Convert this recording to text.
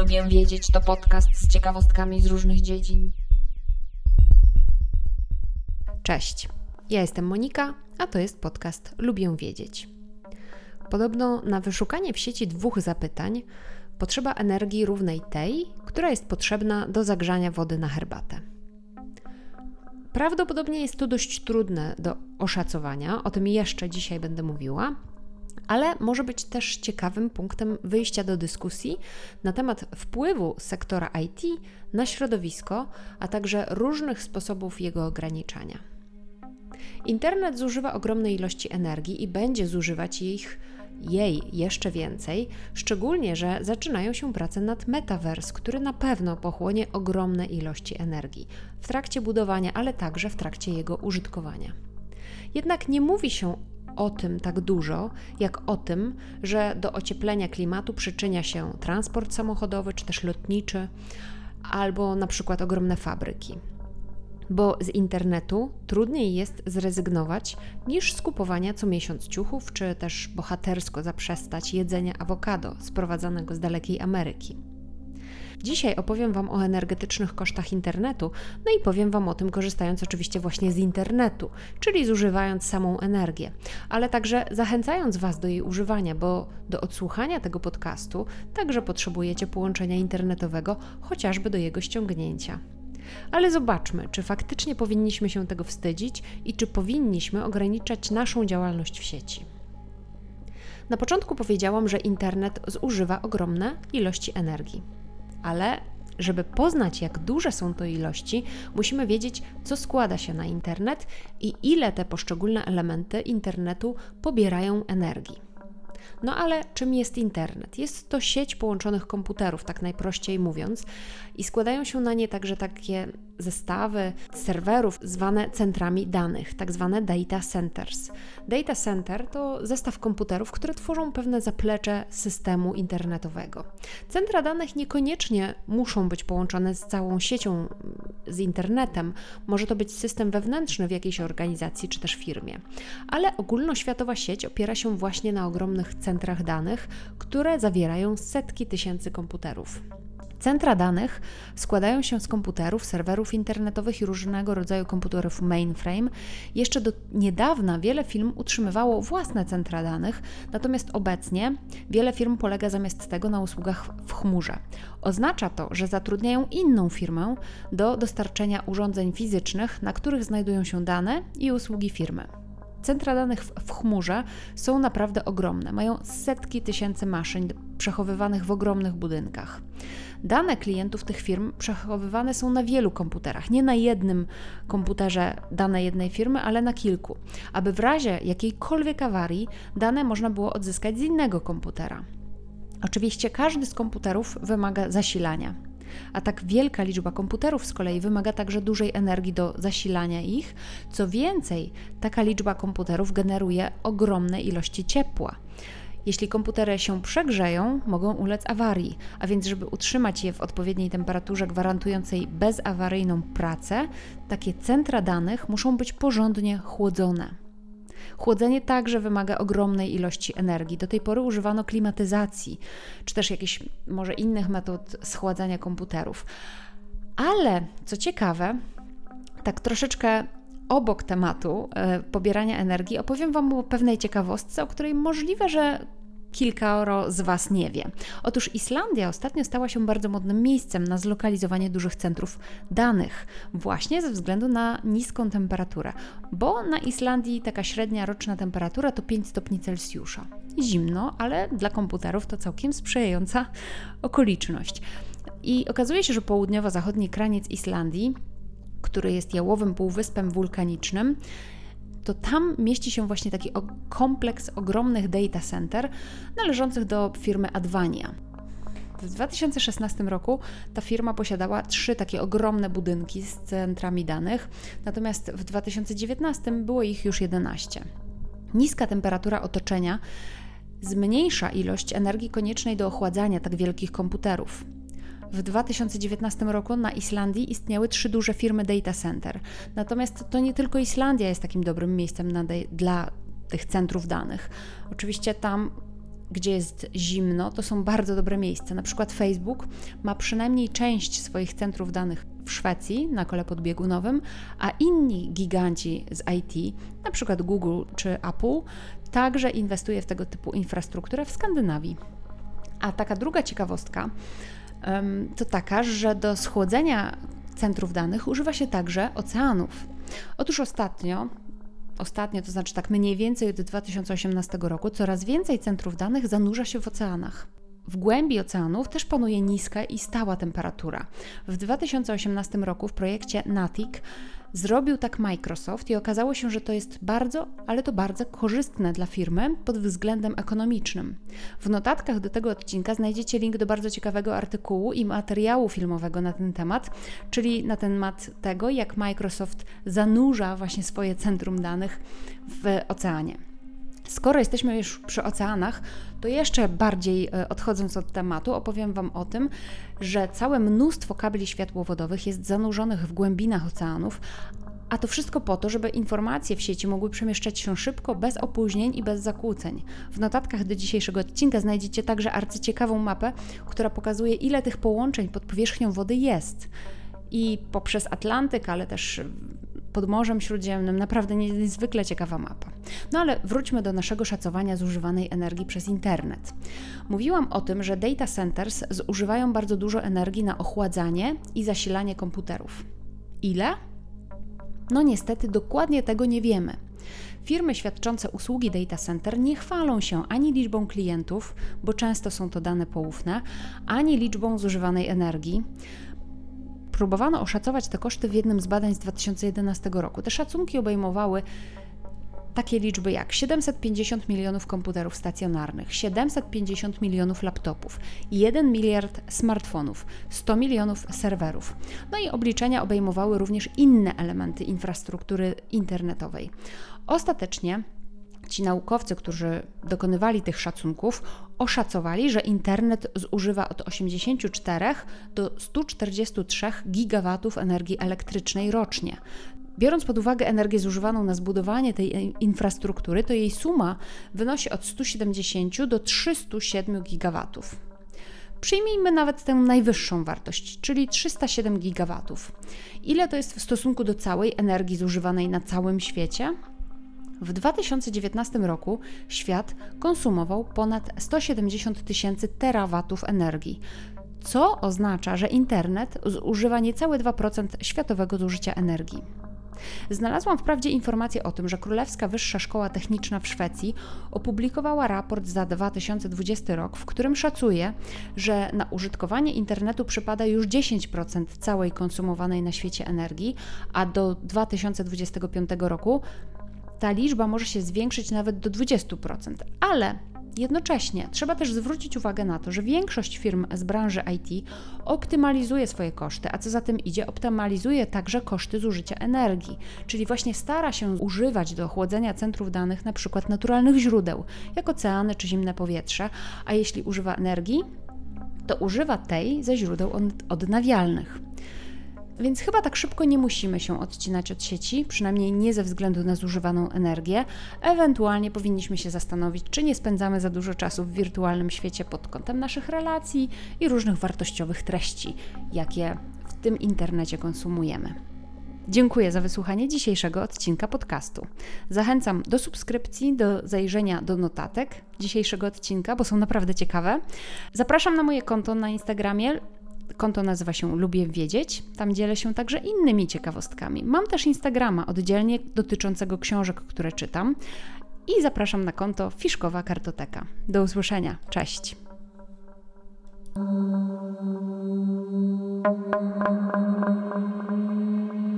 Lubię wiedzieć to podcast z ciekawostkami z różnych dziedzin. Cześć, ja jestem Monika, a to jest podcast Lubię wiedzieć. Podobno na wyszukanie w sieci dwóch zapytań potrzeba energii równej tej, która jest potrzebna do zagrzania wody na herbatę. Prawdopodobnie jest to dość trudne do oszacowania, o tym jeszcze dzisiaj będę mówiła, ale może być też ciekawym punktem wyjścia do dyskusji na temat wpływu sektora IT na środowisko, a także różnych sposobów jego ograniczania. Internet zużywa ogromne ilości energii i będzie zużywać ich jej jeszcze więcej, szczególnie, że zaczynają się prace nad Metaverse, który na pewno pochłonie ogromne ilości energii w trakcie budowania, ale także w trakcie jego użytkowania. Jednak nie mówi się o tym tak dużo, jak o tym, że do ocieplenia klimatu przyczynia się transport samochodowy czy też lotniczy, albo na przykład ogromne fabryki. Bo z internetu trudniej jest zrezygnować niż z kupowania co miesiąc ciuchów, czy też bohatersko zaprzestać jedzenia awokado sprowadzanego z dalekiej Ameryki. Dzisiaj opowiem Wam o energetycznych kosztach internetu, no i powiem Wam o tym korzystając oczywiście właśnie z internetu, czyli zużywając samą energię, ale także zachęcając Was do jej używania, bo do odsłuchania tego podcastu także potrzebujecie połączenia internetowego, chociażby do jego ściągnięcia. Ale zobaczmy, czy faktycznie powinniśmy się tego wstydzić i czy powinniśmy ograniczać naszą działalność w sieci. Na początku powiedziałam, że internet zużywa ogromne ilości energii ale żeby poznać, jak duże są to ilości, musimy wiedzieć, co składa się na internet i ile te poszczególne elementy internetu pobierają energii. No ale czym jest internet? Jest to sieć połączonych komputerów, tak najprościej mówiąc, i składają się na nie także takie zestawy serwerów zwane centrami danych, tak zwane data centers. Data center to zestaw komputerów, które tworzą pewne zaplecze systemu internetowego. Centra danych niekoniecznie muszą być połączone z całą siecią z internetem. Może to być system wewnętrzny w jakiejś organizacji czy też firmie. Ale ogólnoświatowa sieć opiera się właśnie na ogromnych centrach danych, które zawierają setki tysięcy komputerów. Centra danych składają się z komputerów, serwerów internetowych i różnego rodzaju komputerów mainframe. Jeszcze do niedawna wiele firm utrzymywało własne centra danych, natomiast obecnie wiele firm polega zamiast tego na usługach w chmurze. Oznacza to, że zatrudniają inną firmę do dostarczenia urządzeń fizycznych, na których znajdują się dane i usługi firmy. Centra danych w, chmurze są naprawdę ogromne, mają setki tysięcy maszyn przechowywanych w ogromnych budynkach. Dane klientów tych firm przechowywane są na wielu komputerach, nie na jednym komputerze dane jednej firmy, ale na kilku, aby w razie jakiejkolwiek awarii dane można było odzyskać z innego komputera. Oczywiście każdy z komputerów wymaga zasilania. A tak wielka liczba komputerów z kolei wymaga także dużej energii do zasilania ich. Co więcej, taka liczba komputerów generuje ogromne ilości ciepła. Jeśli komputery się przegrzeją, mogą ulec awarii, a więc, żeby utrzymać je w odpowiedniej temperaturze gwarantującej bezawaryjną pracę, takie centra danych muszą być porządnie chłodzone. Chłodzenie także wymaga ogromnej ilości energii. Do tej pory używano klimatyzacji, czy też jakichś może innych metod schładzania komputerów. Ale co ciekawe, tak troszeczkę obok tematu e, pobierania energii opowiem Wam o pewnej ciekawostce, o której możliwe, że kilkoro z Was nie wie. Otóż Islandia ostatnio stała się bardzo modnym miejscem na zlokalizowanie dużych centrów danych, właśnie ze względu na niską temperaturę, bo na Islandii taka średnia roczna temperatura to 5 stopni Celsjusza. Zimno, ale dla komputerów to całkiem sprzyjająca okoliczność. I okazuje się, że południowo-zachodni kraniec Islandii, który jest jałowym półwyspem wulkanicznym, to tam mieści się właśnie taki kompleks ogromnych data center należących do firmy Advania. W 2016 roku ta firma posiadała trzy takie ogromne budynki z centrami danych, natomiast w 2019 było ich już 11. Niska temperatura otoczenia zmniejsza ilość energii koniecznej do ochładzania tak wielkich komputerów. W 2019 roku na Islandii istniały trzy duże firmy data center. Natomiast to nie tylko Islandia jest takim dobrym miejscem dla tych centrów danych. Oczywiście tam gdzie jest zimno, to są bardzo dobre miejsca. Na przykład Facebook ma przynajmniej część swoich centrów danych w Szwecji na kole podbiegunowym, a inni giganci z IT, na przykład Google czy Apple, także inwestuje w tego typu infrastrukturę w Skandynawii. A taka druga ciekawostka to taka, że do schłodzenia centrów danych używa się także oceanów. Otóż ostatnio, ostatnio to znaczy tak mniej więcej od 2018 roku, coraz więcej centrów danych zanurza się w oceanach. W głębi oceanów też panuje niska i stała temperatura. W 2018 roku w projekcie NATIC Zrobił tak Microsoft i okazało się, że to jest bardzo, ale to bardzo korzystne dla firmy pod względem ekonomicznym. W notatkach do tego odcinka znajdziecie link do bardzo ciekawego artykułu i materiału filmowego na ten temat, czyli na temat tego, jak Microsoft zanurza właśnie swoje centrum danych w oceanie. Skoro jesteśmy już przy oceanach, to jeszcze bardziej e, odchodząc od tematu, opowiem Wam o tym, że całe mnóstwo kabli światłowodowych jest zanurzonych w głębinach oceanów, a to wszystko po to, żeby informacje w sieci mogły przemieszczać się szybko, bez opóźnień i bez zakłóceń. W notatkach do dzisiejszego odcinka znajdziecie także arcyciekawą mapę, która pokazuje, ile tych połączeń pod powierzchnią wody jest. I poprzez Atlantyk, ale też pod Morzem Śródziemnym. Naprawdę niezwykle ciekawa mapa. No ale wróćmy do naszego szacowania zużywanej energii przez internet. Mówiłam o tym, że data centers zużywają bardzo dużo energii na ochładzanie i zasilanie komputerów. Ile? No niestety dokładnie tego nie wiemy. Firmy świadczące usługi data center nie chwalą się ani liczbą klientów, bo często są to dane poufne, ani liczbą zużywanej energii. Próbowano oszacować te koszty w jednym z badań z 2011 roku. Te szacunki obejmowały takie liczby jak 750 milionów komputerów stacjonarnych, 750 milionów laptopów, 1 miliard smartfonów, 100 milionów serwerów. No i obliczenia obejmowały również inne elementy infrastruktury internetowej. Ostatecznie ci naukowcy, którzy dokonywali tych szacunków, oszacowali, że internet zużywa od 84 do 143 gigawatów energii elektrycznej rocznie. Biorąc pod uwagę energię zużywaną na zbudowanie tej infrastruktury, to jej suma wynosi od 170 do 307 gigawatów. Przyjmijmy nawet tę najwyższą wartość, czyli 307 gigawatów. Ile to jest w stosunku do całej energii zużywanej na całym świecie? W 2019 roku świat konsumował ponad 170 tysięcy terawatów energii, co oznacza, że internet zużywa niecałe 2% światowego zużycia energii. Znalazłam wprawdzie informację o tym, że Królewska Wyższa Szkoła Techniczna w Szwecji opublikowała raport za 2020 rok, w którym szacuje, że na użytkowanie internetu przypada już 10% całej konsumowanej na świecie energii, a do 2025 roku ta liczba może się zwiększyć nawet do 20%, ale Jednocześnie trzeba też zwrócić uwagę na to, że większość firm z branży IT optymalizuje swoje koszty, a co za tym idzie, optymalizuje także koszty zużycia energii, czyli właśnie stara się używać do chłodzenia centrów danych na przykład naturalnych źródeł, jak oceany czy zimne powietrze, a jeśli używa energii, to używa tej ze źródeł odnawialnych. Więc chyba tak szybko nie musimy się odcinać od sieci, przynajmniej nie ze względu na zużywaną energię. Ewentualnie powinniśmy się zastanowić, czy nie spędzamy za dużo czasu w wirtualnym świecie pod kątem naszych relacji i różnych wartościowych treści, jakie w tym internecie konsumujemy. Dziękuję za wysłuchanie dzisiejszego odcinka podcastu. Zachęcam do subskrypcji, do zajrzenia do notatek dzisiejszego odcinka, bo są naprawdę ciekawe. Zapraszam na moje konto na Instagramie Konto nazywa się Lubię Wiedzieć. Tam dzielę się także innymi ciekawostkami. Mam też Instagrama oddzielnie dotyczącego książek, które czytam. I zapraszam na konto Fiszkowa Kartoteka. Do usłyszenia. Cześć. Thank you.